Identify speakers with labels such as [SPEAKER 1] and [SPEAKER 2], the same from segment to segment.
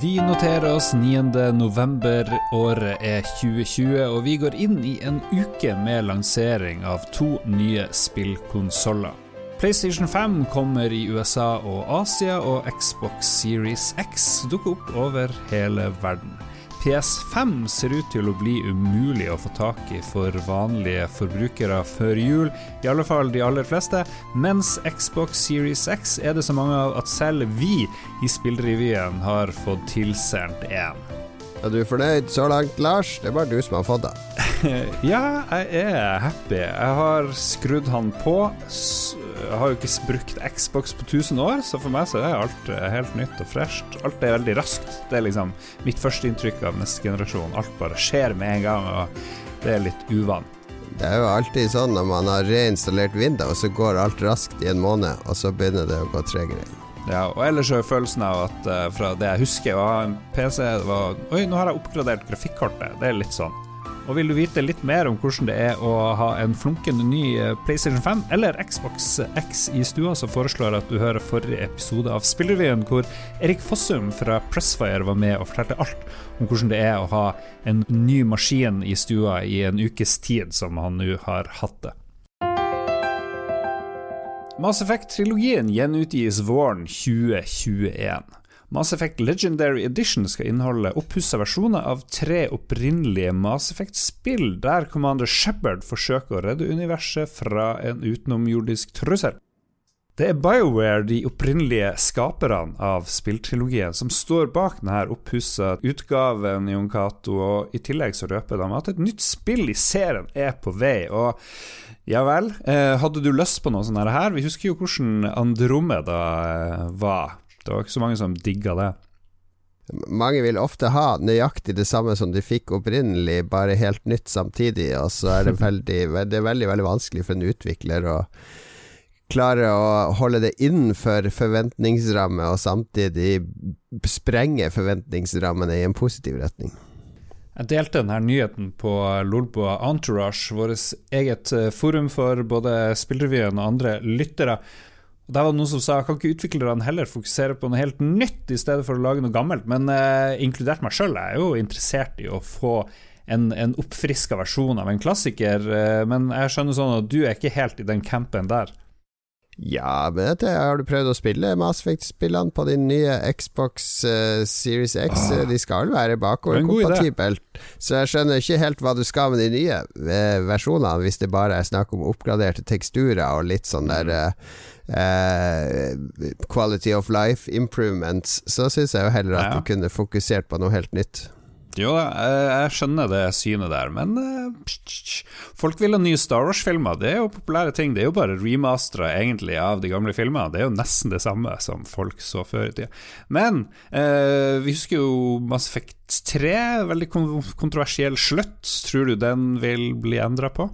[SPEAKER 1] Vi noterer oss 9. november, året er 2020, og vi går inn i en uke med lansering av to nye spillkonsoller. PlayStation 5 kommer i USA og Asia, og Xbox Series X dukker opp over hele verden. PS5 ser ut til å bli umulig å få tak i for vanlige forbrukere før jul, i alle fall de aller fleste, mens Xbox Series X er det så mange av at selv vi i Spillrevyen har fått tilsendt en.
[SPEAKER 2] Er du fornøyd så langt, Lars? Det er bare du som har fått det.
[SPEAKER 1] ja, jeg er happy. Jeg har skrudd han på. Jeg har jo ikke brukt Xbox på 1000 år, så for meg så er alt eh, helt nytt og fresht. Alt er veldig raskt. Det er liksom mitt første inntrykk av neste generasjon. Alt bare skjer med en gang, og det er litt uvant.
[SPEAKER 2] Det er jo alltid sånn når man har reinstallert Windows, så går alt raskt i en måned, og så begynner det å gå tregere igjen.
[SPEAKER 1] Ja, og ellers er følelsen av at uh, fra det jeg husker å ha en PC, var Oi, nå har jeg oppgradert grafikkortet. Det er litt sånn. Og vil du vite litt mer om hvordan det er å ha en flunkende ny eh, PlayStation 5 eller Xbox X i stua, så foreslår jeg at du hører forrige episode av Spillerevyen, hvor Erik Fossum fra Pressfire var med og fortalte alt om hvordan det er å ha en ny maskin i stua i en ukes tid, som han nå har hatt det. Mass Effect-trilogien gjenutgis våren 2021. Mass Effect Legendary Edition skal inneholde oppussa versjoner av tre opprinnelige Mass Effect-spill, der Commander Shepherd forsøker å redde universet fra en utenomjordisk trussel. Det er BioWare, de opprinnelige skaperne av spilltrilogien, som står bak denne oppussa utgaven, Jon Cato, og i tillegg så røper de at et nytt spill i serien er på vei. og ja vel, eh, hadde du lyst på noe sånt her? Vi husker jo hvordan Andromeda eh, var. Det var ikke så mange som digga det.
[SPEAKER 2] Mange vil ofte ha nøyaktig det samme som de fikk opprinnelig, bare helt nytt samtidig. Og så er det veldig, det er veldig, veldig vanskelig for en utvikler å klare å holde det innenfor forventningsramme, og samtidig sprenge forventningsrammene i en positiv retning.
[SPEAKER 1] Jeg delte denne nyheten på Lolboa Entourage, vårt eget eh, forum for både Spillrevyen og andre lyttere. Og Der var det noen som sa kan ikke utviklerne heller fokusere på noe helt nytt i stedet for å lage noe gammelt, men eh, inkludert meg sjøl er jo interessert i å få en, en oppfriska versjon av en klassiker, Eh, men jeg skjønner sånn at du er ikke helt i den campen der.
[SPEAKER 2] Ja, men dette har du prøvd å spille Mass Effect-spillene på din nye Xbox uh, Series X. Oh. De skal være bakoverkompatibelt, så jeg skjønner ikke helt hva du skal med de nye versjonene, hvis det bare er snakk om oppgraderte teksturer og litt sånn der uh, eh, quality of life improvements, så syns jeg jo heller at ja. du kunne fokusert på noe helt nytt.
[SPEAKER 1] Jo, jeg skjønner det synet der, men uh, folk vil ha nye Star Wars-filmer. Det er jo populære ting. Det er jo bare remastera egentlig av de gamle filmene. Det er jo nesten det samme som folk så før i tida. Men eh, vi husker jo Mass Effect 3, veldig kontroversiell slutt. Tror du den vil bli endra på?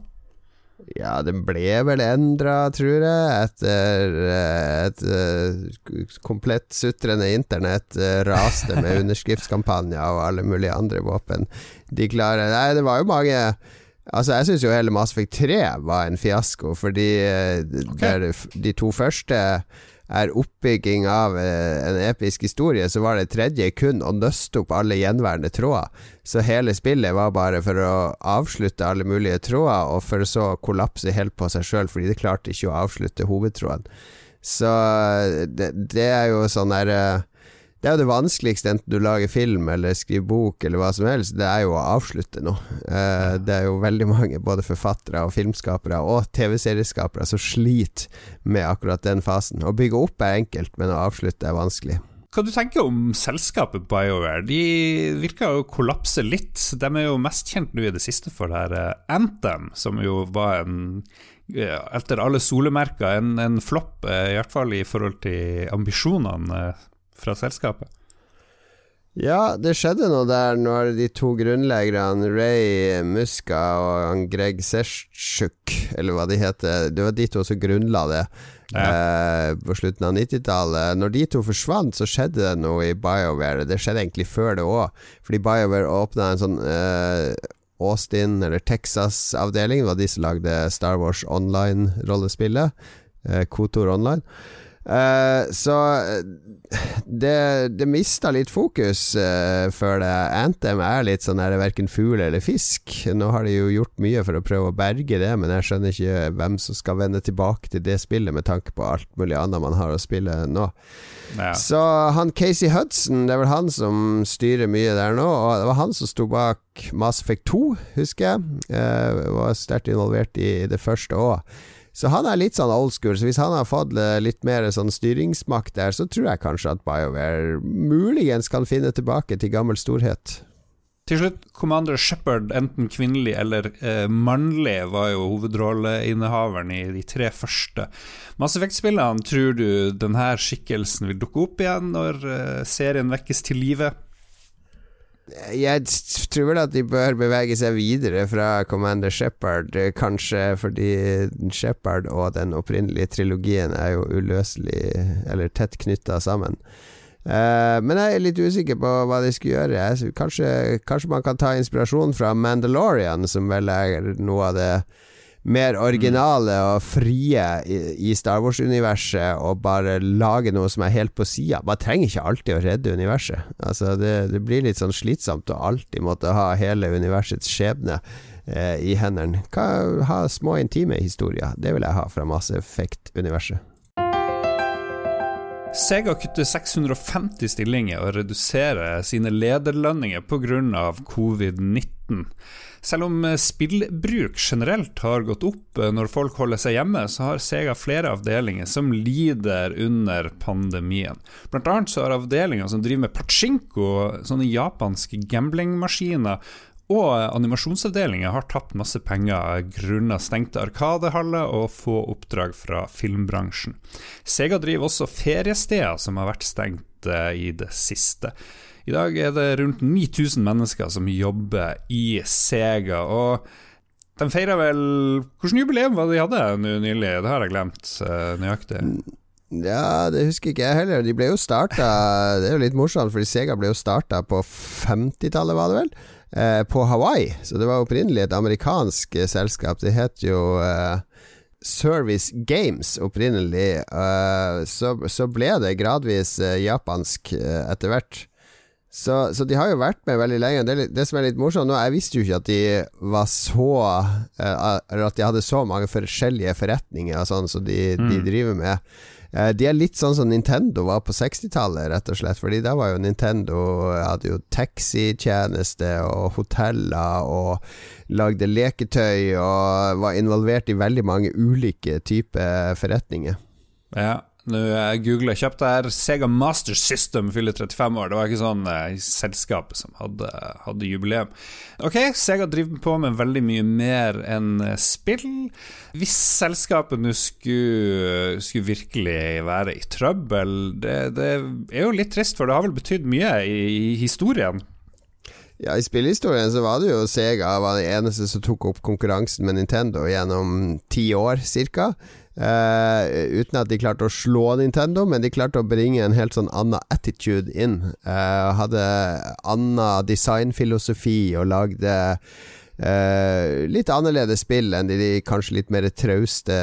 [SPEAKER 2] Ja, den ble vel endra, tror jeg, etter eh, et, et eh, komplett sutrende internett eh, raste med underskriftskampanjer og alle mulige andre våpen. De klarer Nei, det var jo mange Altså, jeg syns jo hele Mass Effect 3 var en fiasko, fordi okay. de to første er oppbygging av eh, en episk historie, så var det tredje kun å nøste opp alle gjenværende tråder. Så hele spillet var bare for å avslutte alle mulige tråder, og for så å kollapse helt på seg sjøl, fordi det klarte ikke å avslutte hovedtråden. Så det, det er jo sånn derre eh, det er jo det vanskeligste, enten du lager film eller skriver bok eller hva som helst, det er jo å avslutte noe. Uh, det er jo veldig mange, både forfattere og filmskapere og TV-serieskapere, som sliter med akkurat den fasen. Å bygge opp er enkelt, men å avslutte er vanskelig.
[SPEAKER 1] Hva du tenker om selskapet BioWare? De virker å kollapse litt. De er jo mest kjent nå i det siste for det her eh, Anthem, som jo var en etter alle solemerker en, en flopp, eh, i hvert fall i forhold til ambisjonene fra selskapet?
[SPEAKER 2] Ja, det skjedde noe der når de to grunnleggerne, Ray Muska og Greg Sesjuk, eller hva de heter Det var de to som grunnla det ja. eh, på slutten av 90-tallet. Når de to forsvant, så skjedde det noe i BioWare. Det skjedde egentlig før det òg, fordi BioWare åpna en sånn eh, Austin, eller Texas-avdeling. Det var de som lagde Star Wars Online-rollespillet. Eh, Kotor Online. Uh, så det, det mista litt fokus uh, før det. Anthem er litt sånn er det verken fugl eller fisk. Nå har de jo gjort mye for å prøve å berge det, men jeg skjønner ikke hvem som skal vende tilbake til det spillet med tanke på alt mulig annet man har å spille nå. Ja. Så han Casey Hudson, det er vel han som styrer mye der nå, og det var han som sto bak Mass Effect 2, husker jeg. Uh, var sterkt involvert i det første òg. Så han er litt sånn old school, så hvis han har fått litt mer sånn styringsmakt der, så tror jeg kanskje at BioWare muligens kan finne tilbake til gammel storhet.
[SPEAKER 1] Til slutt, Commander Shepherd, enten kvinnelig eller eh, mannlig, var jo hovedrolleinnehaveren i de tre første Mass. Tror du denne skikkelsen vil dukke opp igjen når eh, serien vekkes til live?
[SPEAKER 2] Jeg tror vel at de bør bevege seg videre fra Commander Shepherd, kanskje fordi Shepherd og den opprinnelige trilogien er jo uløselig, eller tett knytta sammen. Uh, men jeg er litt usikker på hva de skal gjøre. Kanskje, kanskje man kan ta inspirasjon fra Mandalorian, som vel er noe av det mer originale og frie i, i Star Wars-universet og bare lage noe som er helt på sida. Man trenger ikke alltid å redde universet. Altså det, det, blir litt sånn slitsomt å alltid måtte ha hele universets skjebne eh, i hendene. Ha små, intime historier. Det vil jeg ha fra Mass Effect-universet.
[SPEAKER 1] Sega kutter 650 stillinger og reduserer sine lederlønninger pga. covid-19. Selv om eh, spillbruk generelt har gått opp eh, når folk holder seg hjemme, så har Sega flere avdelinger som lider under pandemien. Blant annet så har avdelinger som driver med pachinko, sånne japanske gamblingmaskiner, og animasjonsavdelinga har tapt masse penger grunnet stengte arkadehaller og få oppdrag fra filmbransjen. Sega driver også feriesteder som har vært stengt eh, i det siste. I dag er det rundt 9000 mennesker som jobber i Sega. Og de feira vel Hvilket jubileum var det de hadde nylig? Det har jeg glemt uh, nøyaktig.
[SPEAKER 2] Ja, det husker ikke jeg heller. De ble jo starta Det er jo litt morsomt, fordi Sega ble jo starta på 50-tallet, var det vel? Eh, på Hawaii. Så det var opprinnelig et amerikansk eh, selskap. Det het jo eh, Service Games opprinnelig. Så, så, ble det gradvis japansk etter hvert. Så, så, de har jo vært med veldig lenge. Det, det, som er litt morsomt nå, jeg visste jo ikke at de var så Eller at de hadde så mange forskjellige forretninger og sånn som så de, mm. de, driver med. Uh, de er litt sånn som Nintendo var på 60-tallet, rett og slett. Fordi da var jo Nintendo Hadde jo taxitjeneste og hoteller og lagde leketøy og var involvert i veldig mange ulike typer forretninger.
[SPEAKER 1] Ja nå jeg googla kjapt her. Sega Master System fyller 35 år. Det var ikke sånn eh, selskapet som hadde, hadde, jubileum. Ok, Sega driver på med veldig mye mer enn eh, spill. Hvis selskapet nå skulle, skulle, virkelig være i trøbbel, det, det, er jo litt trist, for det har vel betydd mye i, i historien.
[SPEAKER 2] Ja, I spillhistorien så var det jo Sega var det eneste som tok opp konkurransen med Nintendo gjennom ti år, cirka. Uh, uten at de klarte å slå Nintendo, men de klarte å bringe en helt sånn annen attitude inn. Uh, hadde annen designfilosofi og lagde uh, litt annerledes spill enn de, kanskje litt mer trauste,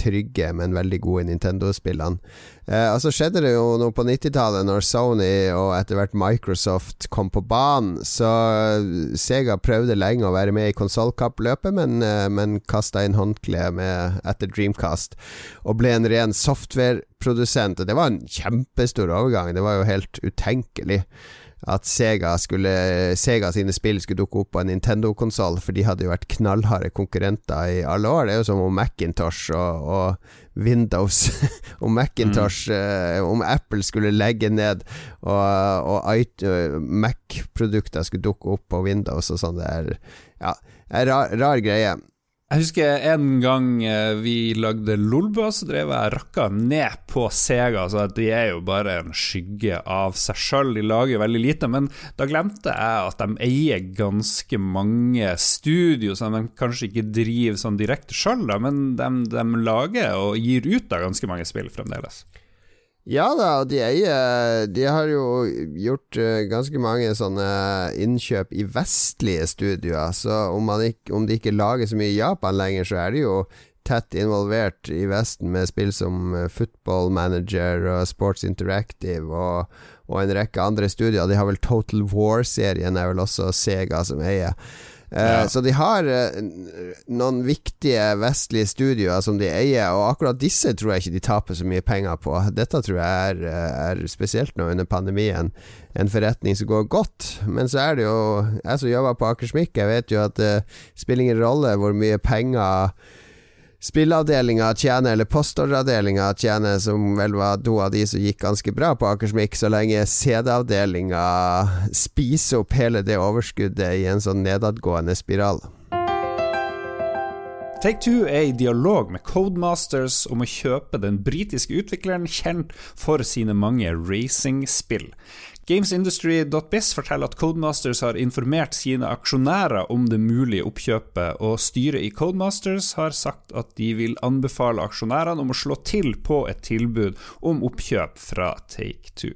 [SPEAKER 2] trygge, men veldig gode Nintendo-spillene. Eh, og så skjedde det jo noe på 90-tallet, når Sony og etter hvert Microsoft kom på banen. Så Sega prøvde lenge å være med i konsollkappløpet, men, eh, men kasta inn håndkleet etter Dreamcast. Og ble en ren softwareprodusent. Og det var en kjempestor overgang. Det var jo helt utenkelig at Sega, skulle, Sega sine spill skulle dukke opp på en Nintendo-konsoll, for de hadde jo vært knallharde konkurrenter i alle år. Det er jo som om Macintosh og, og Windows Om Macintosh mm. uh, Om Apple skulle legge ned og, og Mac-produkter skulle dukke opp på Windows og sånn. Det er ja, rar, rar greie.
[SPEAKER 1] Jeg husker en gang eh, vi lagde Lolbua, så drev jeg rakka ned på Sega. Så de er jo bare en skygge av seg sjøl. De lager veldig lite. Men da glemte jeg at de eier ganske mange studio som de kanskje ikke driver sånn direkte sjøl, men de, de lager og gir ut av ganske mange spill fremdeles.
[SPEAKER 2] Ja da, de eier De har jo gjort uh, ganske mange sånne innkjøp i vestlige studioer, så om, ikke, om, de ikke lager så mye i Japan lenger, så er de jo tett involvert i Vesten med spill som Football Manager og Sports Interactive og, og en rekke andre studier. De har vel Total War-serien, er vel også Sega som eier. Eh, ja. Så de har uh, noen viktige vestlige studioer som de eier, og akkurat disse tror jeg ikke de taper så mye penger på. Dette tror jeg er, eh, er spesielt nå under pandemien en forretning som går godt. Men så er det jo Jeg som jobber på Akersmik, jeg vet jo at det spiller ingen rolle hvor mye penger spilleavdelinga tjener, eller postordreavdelinga tjener, som vel var to av de som gikk ganske bra på Akersmik, så lenge CD-avdelinga spiser opp hele det overskuddet i en sånn nedadgående spiral.
[SPEAKER 1] Take Two er i dialog med Codemasters om å kjøpe den britiske utvikleren kjent for sine mange racingspill. GamesIndustry.biz forteller at Codemasters har informert sine aksjonærer om det mulige oppkjøpet, og styret i Codemasters har sagt at de vil anbefale aksjonærene om å slå til på et tilbud om oppkjøp fra Take Two.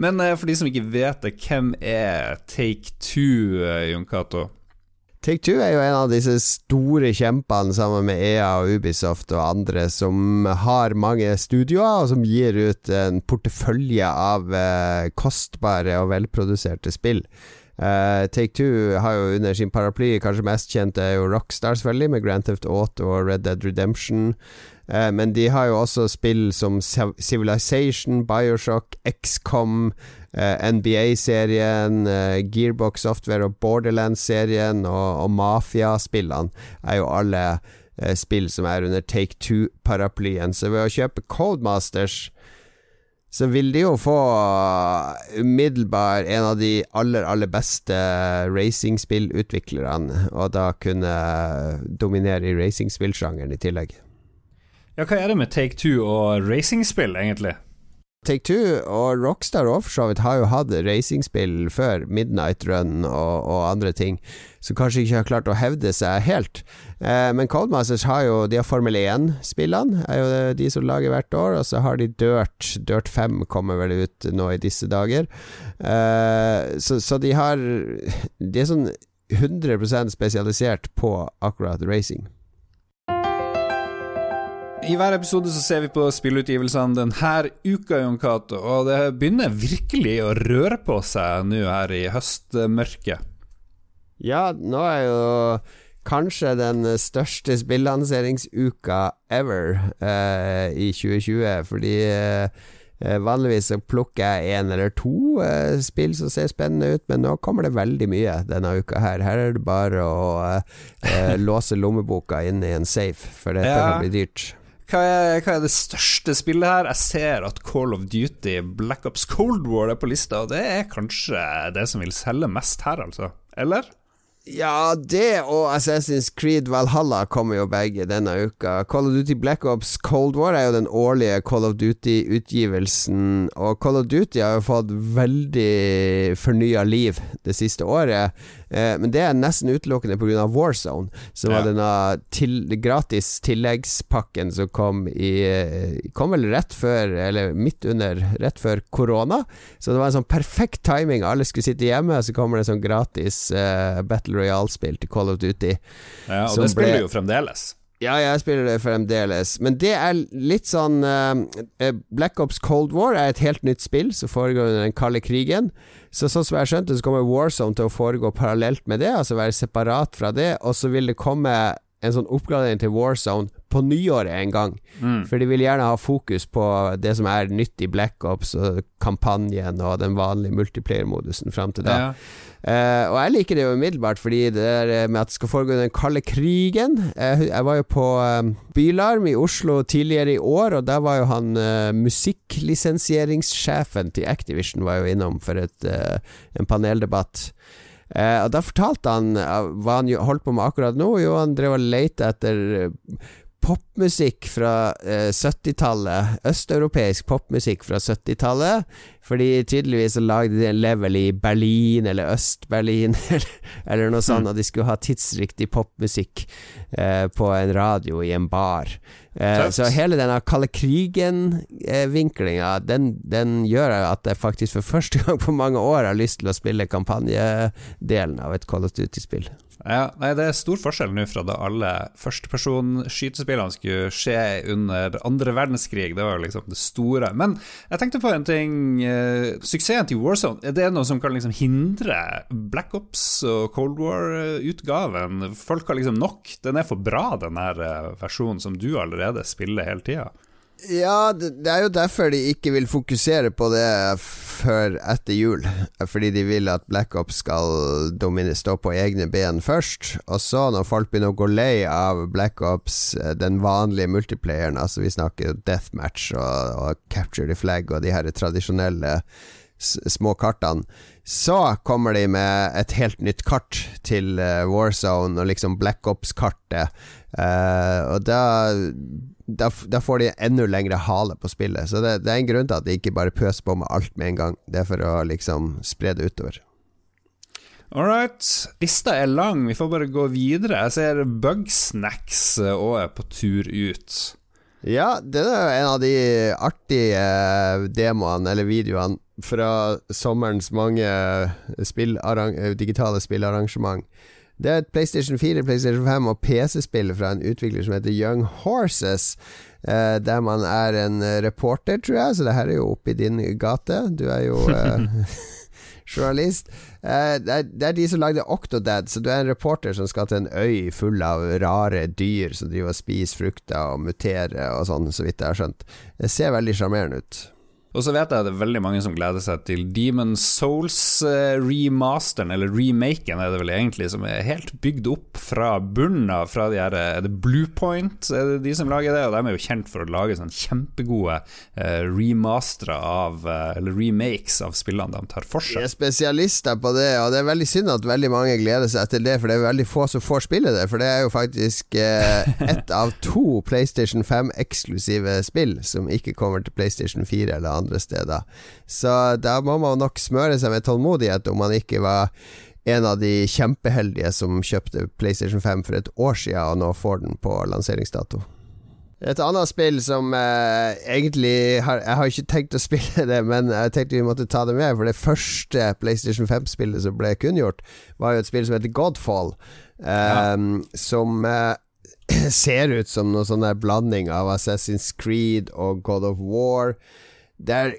[SPEAKER 1] Men eh, for de som ikke vet det, hvem er Take Two, eh, Jon Cato?
[SPEAKER 2] Take Two er jo en av disse store kjempene sammen med EA og Ubisoft og andre som har mange studioer, og som gir ut en portefølje av eh, kostbare og velproduserte spill. Uh, Take Two har jo under sin paraply kanskje mest kjent er jo Rockstar, selvfølgelig, med Grand Theft Auto og Red Dead Redemption. Uh, men de har jo også spill som Civilization, Bioshock, XCOM, Eh, NBA-serien, eh, Gearbox Software og Borderlands-serien og, og Mafia-spillene er jo alle eh, spill som er under Take Two-paraplyen. Så ved å kjøpe Codemasters så vil de jo få umiddelbart en av de aller, aller beste racingspillutviklerne, og da kunne dominere i racingspillsjangeren i tillegg.
[SPEAKER 1] Ja, hva er det med Take Two og racingspill, egentlig?
[SPEAKER 2] Take Two og Rockstar og for så vidt har jo hatt racingspill før, Midnight Run og, og, andre ting, som kanskje ikke har klart å hevde seg helt. Eh, men Coldmasters har jo De har Formel 1-spillene, er jo de som lager hvert år, og så har de Dirt. Dirt 5 kommer vel ut nå i disse dager. Eh, så, så, de har De er sånn 100% spesialisert på akkurat racing.
[SPEAKER 1] I hver episode så ser vi på spillutgivelsene denne uka, Jon Cato, og det begynner virkelig å røre på seg nå her i høstmørket.
[SPEAKER 2] Ja, nå er jo kanskje den største spillanseringsuka ever eh, i 2020, fordi eh, Vanligvis så plukker jeg én eller to eh, spill som ser spennende ut, men nå kommer det veldig mye denne uka her. Her er det bare å eh, låse lommeboka inn i en safe, for dette ja. kan bli dyrt.
[SPEAKER 1] Hva er, hva er, det største spillet her? Jeg ser at Call of Duty Black Ops Cold War er på lista, og det er kanskje det som vil selge mest her, altså? Eller?
[SPEAKER 2] Ja, det og Assassin's Creed Valhalla kommer jo begge denne uka. Call of Duty Black Ops Cold War er jo den årlige Call of Duty-utgivelsen, og Call of Duty har jo fått veldig fornya liv det siste året. Eh, men det er nesten utelukkende pga. Warzone, som ja. var denne til, gratis tilleggspakken som kom i Kom vel rett før, eller midt under, rett før korona. Så det var en sånn perfekt timing. Alle skulle sitte hjemme, så kommer det en sånn gratis uh, Battle Royale-spill til Call of Duty.
[SPEAKER 1] Ja, og det spiller ble... jo fremdeles.
[SPEAKER 2] Ja, jeg spiller det fremdeles. Men det er litt sånn uh, Black Ops Cold War er et helt nytt spill som foregår under den kalde krigen. Så sånn som jeg skjønte, så kommer Warzone til å foregå parallelt med det, altså være separat fra det, og så vil det komme en sånn oppgradering til Warzone på nyåret en gang. Mm. For de vil gjerne ha fokus på det som er nytt i Black Ops og kampanjen og den vanlige multiplayer-modusen fram til da. Ja. Uh, og jeg liker det jo umiddelbart, fordi det der med at det skal foregå den kalde krigen Jeg, Jeg var jo på uh, Bylarm i Oslo tidligere i år, og der var jo han musikklisensieringssjefen til Activision var jo innom for et, en paneldebatt. Uh, og Da fortalte han uh, hva han holdt på med akkurat nå. Jo, han drev og lette etter popmusikk fra eh, 70-tallet. Østeuropeisk popmusikk fra 70-tallet. Fordi tydeligvis så lagde de en level i Berlin eller Øst-Berlin eller, eller, noe sånt, mm. og de skulle ha tidsriktig popmusikk på en radio i en bar. Eh, så hele denne kalde krigen-vinklinga, den, den, gjør at jeg faktisk for første gang på mange år har lyst til å spille kampanjedelen av et Call of Duty-spill.
[SPEAKER 1] Ja, nei, Det er stor forskjell nå fra da alle førstepersonskytespillene skulle skje under andre verdenskrig. Det var liksom det store. Men jeg tenkte på en ting. Eh, suksessen til Warzone, er det noe som kan liksom hindre Black Ops og Cold War-utgaven? Folk har liksom nok. Den er for bra, den her eh, versjonen som du allerede spiller hele tida.
[SPEAKER 2] Ja, det er jo derfor de ikke vil fokusere på det før etter jul. Fordi de vil at Black Ops skal stå på egne ben først. Og så, når folk begynner å gå lei av Black Ops, eh, den vanlige multiplayeren, altså vi snakker deathmatch og, og Capture the Flag og de her tradisjonelle små kartene, så kommer de med et helt nytt kart til uh, Warzone og liksom Black Ops-kartet. Uh, og da da, da, får de enda lengre hale på spillet. Så det, det, er en grunn til at de ikke bare pøser på med alt med en gang. Det er for å liksom spre det utover.
[SPEAKER 1] All right. Lista er lang, vi får bare gå videre. Jeg ser Bugsnacks òg er på tur ut.
[SPEAKER 2] Ja, det er en av de artige eh, demoene, eller videoene, fra sommerens mange spillarrang digitale spillarrangement. Det er et PlayStation 4, PlayStation 5 og PC-spill fra en utvikler som heter Young Horses. Uh, der man er en reporter, tror jeg, så det her er jo oppi din gate. Du er jo uh, journalist. Uh, det, er, det, er, de som lagde Octodad, så du er en reporter som skal til en øy full av rare dyr som driver og spiser frukter og muterer og sånn, så vidt jeg har skjønt. Det ser veldig sjarmerende ut.
[SPEAKER 1] Og så vet jeg at det er veldig mange som gleder seg til Demon Souls-remasteren, eller remaken er det vel egentlig, som er helt bygd opp fra bunnen av. Fra de her, er det Bluepoint, er det de som lager det? Og de er jo kjent for å lage sånn kjempegode eh, remastere av eh, Eller remakes av spillene de tar for seg.
[SPEAKER 2] De er spesialister på det, og det er veldig synd at veldig mange gleder seg til det, for det er veldig få som får spille det. For det er jo faktisk eh, ett av to PlayStation 5-eksklusive spill som ikke kommer til PlayStation 4 eller andre andre steder. Så da må man nok smøre seg med tålmodighet om man ikke var en av de kjempeheldige som kjøpte PlayStation 5 for et år siden, og nå får den på lanseringsdato. Et annet spill som eh, egentlig har, Jeg har ikke tenkt å spille det, men jeg tenkte vi måtte ta det med. For det første PlayStation 5-spillet som ble kunngjort, var jo et spill som heter Godfall. Eh, ja. Som eh, ser ut som noen sånn blanding av Assassin's Creed og God of War. Det er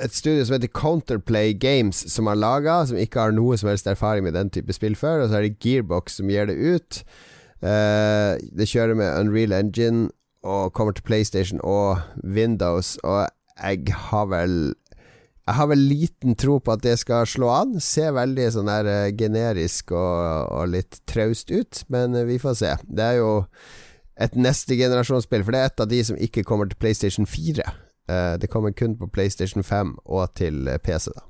[SPEAKER 2] et studio som heter Counterplay Games, som har laga, som ikke har noe som helst erfaring med den type spill før. Og så er det Gearbox som gir det ut. Uh, det kjører med Unreal Engine og kommer til PlayStation og Windows, og jeg har vel jeg har vel liten tro på at det skal slå an. Ser veldig sånn der uh, generisk og, og, litt traust ut, men uh, vi får se. Det er jo et neste generasjonsspill, for det er et av de som ikke kommer til PlayStation 4. Eh, det kommer kun på PlayStation 5 og til eh, PC. da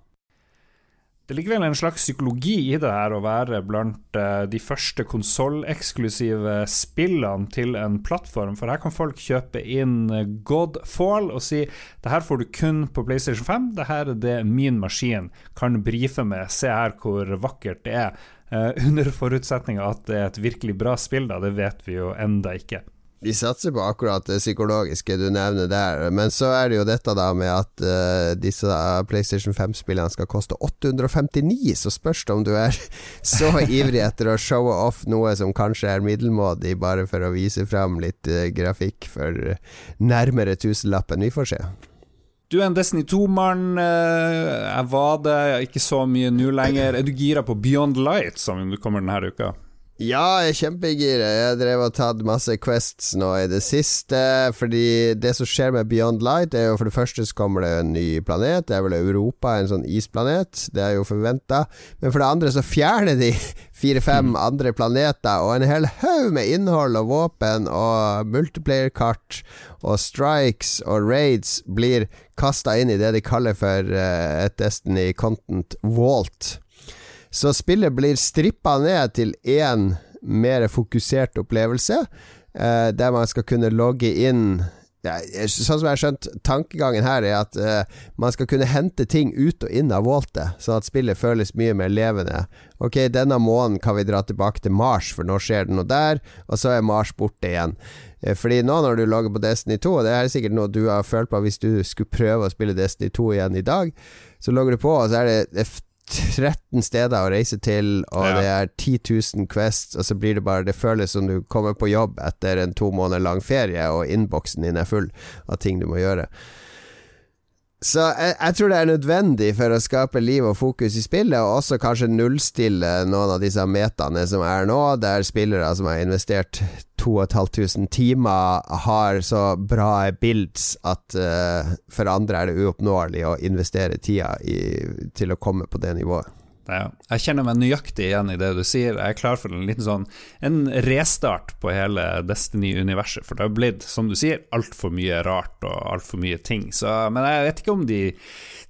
[SPEAKER 1] det ligger vel en slags psykologi i det her å være blant uh, de første konsolleksklusive spillene til en plattform. For her kan folk kjøpe inn Godfall og si det her får du kun på PlayStation 5. Det her er det min maskin kan brife med. Se her hvor vakkert det er. Under forutsetning av at det er et virkelig bra spill, da. Det vet vi jo enda ikke.
[SPEAKER 2] Vi satser på akkurat det psykologiske du nevner der, men så er det jo dette da med at uh, disse PlayStation 5-spillene skal koste 859, så spørs det om du er så ivrig etter å showe off noe som kanskje er middelmådig, bare for å vise fram litt uh, grafikk for nærmere tusenlappen. Vi får se.
[SPEAKER 1] Du er en Destiny 2-mann. Eh, jeg var det, ikke så mye nå lenger. Er du gira på Beyond Light, som kommer denne uka?
[SPEAKER 2] Ja, jeg er kjempegira. Jeg drev og tatt masse quests nå i det siste. Fordi det som skjer med Beyond Light, er jo for det første så kommer det en ny planet. Det er vel Europa, en sånn isplanet. Det er jo forventa. Men for det andre så fjerner de fire-fem mm. andre planeter og en hel haug med innhold og våpen og multiplayer-kart og strikes og raids blir kasta inn i det de kaller for uh, et Destiny Content Vault. Så spillet blir strippa ned til én mer fokusert opplevelse, eh, der man skal kunne logge inn ja, Sånn som jeg har skjønt, tankegangen her er at uh, man skal kunne hente ting ut og inn av voltet, sånn at spillet føles mye mer levende. Ok, denne måneden kan vi dra tilbake til Mars, for nå skjer det noe der, og så er Mars borte igjen. Uh, fordi nå når du logger på Destiny 2, og det er sikkert noe du har følt på hvis du skulle prøve å spille Destiny 2 igjen i dag, så logger du på, og så er det 13 steder å reise til, og ja. det er 10 000 Quests, og så blir det bare Det føles som du kommer på jobb etter en to måneder lang ferie, og innboksen din er full av ting du må gjøre. Så jeg, jeg, tror det er nødvendig for å skape liv og fokus i spillet, og også kanskje nullstille noen av disse metaene som er nå, der spillere som har investert 2500 timer, har så bra builds at uh, for andre er det uoppnåelig å investere tida i, til å komme på det nivået.
[SPEAKER 1] Ja, jeg kjenner meg nøyaktig igjen i det du sier. Jeg er klar for en liten sånn En restart på hele Destiny-universet. For det har blitt, som du sier, altfor mye rart og altfor mye ting. Så, men jeg vet ikke om de,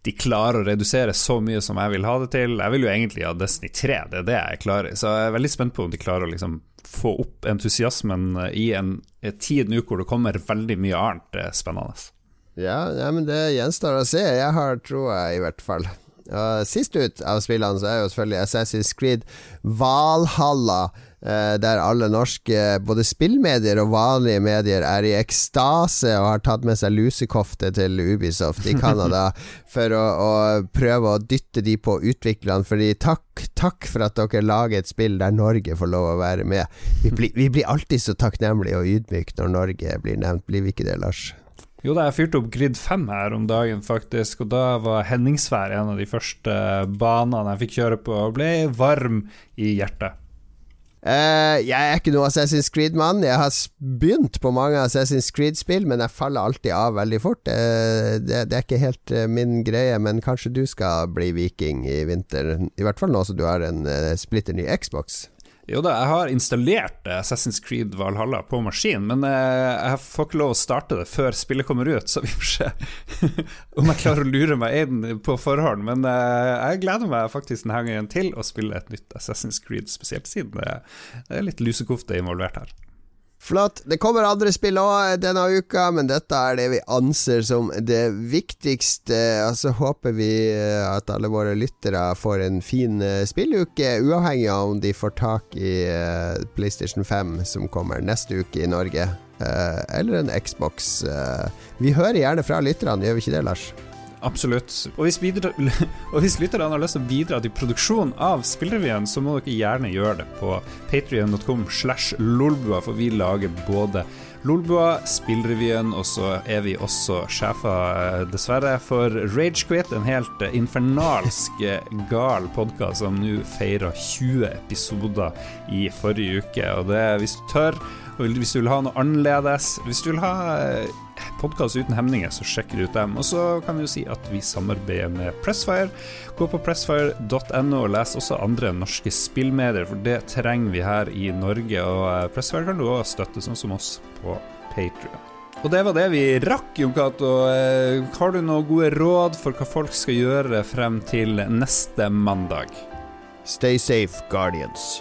[SPEAKER 1] de, klarer å redusere så mye som jeg vil ha det til. Jeg vil jo egentlig ha Destiny 3, det er det jeg er klar i. Så jeg er veldig spent på om de klarer å liksom få opp entusiasmen i en, en tid nå hvor det kommer veldig mye annet eh, spennende.
[SPEAKER 2] Ja, ja, men det gjenstår å se. Jeg har troa, i hvert fall. Uh, sist ut av spillene så er jo selvfølgelig Assassin's Creed Valhalla. Uh, der alle norske både spillmedier og vanlige medier er i ekstase og har tatt med seg lusekofte til Ubisoft i Canada for å, å, prøve å dytte de på utviklerne. Fordi takk, takk for at dere lager et spill der Norge får lov å være med. Vi blir, vi blir alltid så takknemlige og ydmyke når Norge blir nevnt, blir vi ikke det, Lars?
[SPEAKER 1] Jo da, jeg fyrte opp Grid 5 her om dagen, faktisk, og da var Henningsvær en av de første banene jeg fikk kjøre på, og ble varm i hjertet.
[SPEAKER 2] Uh, jeg er ikke noe Assassin's Creed-mann. Jeg har begynt på mange Assassin's Creed-spill, men jeg faller alltid av veldig fort. Uh, det, det, er ikke helt uh, min greie, men kanskje du skal bli viking i vinter? I hvert fall nå som du har en splitter ny Xbox.
[SPEAKER 1] Jo da, jeg har installert Assassin's Creed Valhalla på maskin, men eh, jeg får ikke lov å starte det før spillet kommer ut, så vi får se om jeg klarer å lure meg inn på forhånd. Men eh, jeg gleder meg faktisk denne gangen til å spille et nytt Assassin's Creed, spesielt siden det er litt lusekofte involvert her.
[SPEAKER 2] Flott. Det kommer andre spill òg denne uka, men dette er det vi anser som det viktigste. Og så håper vi eh, at alle våre lyttere får en fin eh, spilluke, uavhengig av om de får tak i eh, PlayStation 5 som kommer neste uke i Norge, eller en Xbox. Vi hører gjerne fra lytterne, gjør vi ikke det, Lars?
[SPEAKER 1] Absolutt. Og hvis, bidra, hvis lytterne har lyst til å bidra til produksjon av Spillrevyen, så må dere gjerne gjøre det på patrion.com slash lolbua, for vi lager både Lolbua, Spillrevyen, og så er vi også sjefer, eh, dessverre, for Ragequit, en helt eh, infernalsk eh, gal podkast som nå feirer 20 episoder i forrige uke. Og det, hvis du tør, og hvis du vil ha noe annerledes, hvis du vil ha podkast uten hemninger, så sjekker du ut dem. Og så kan vi jo si at vi samarbeider med Pressfire. Gå på pressfire.no og les også andre norske spillmedier, for det trenger vi her i Norge. Og eh, Pressfire kan du òg støtte, sånn som oss på Patrion. Og det var det vi rakk, Jon Cato. Eh, har du noen gode råd for hva folk skal gjøre frem til neste mandag?
[SPEAKER 2] Stay safe, Guardians.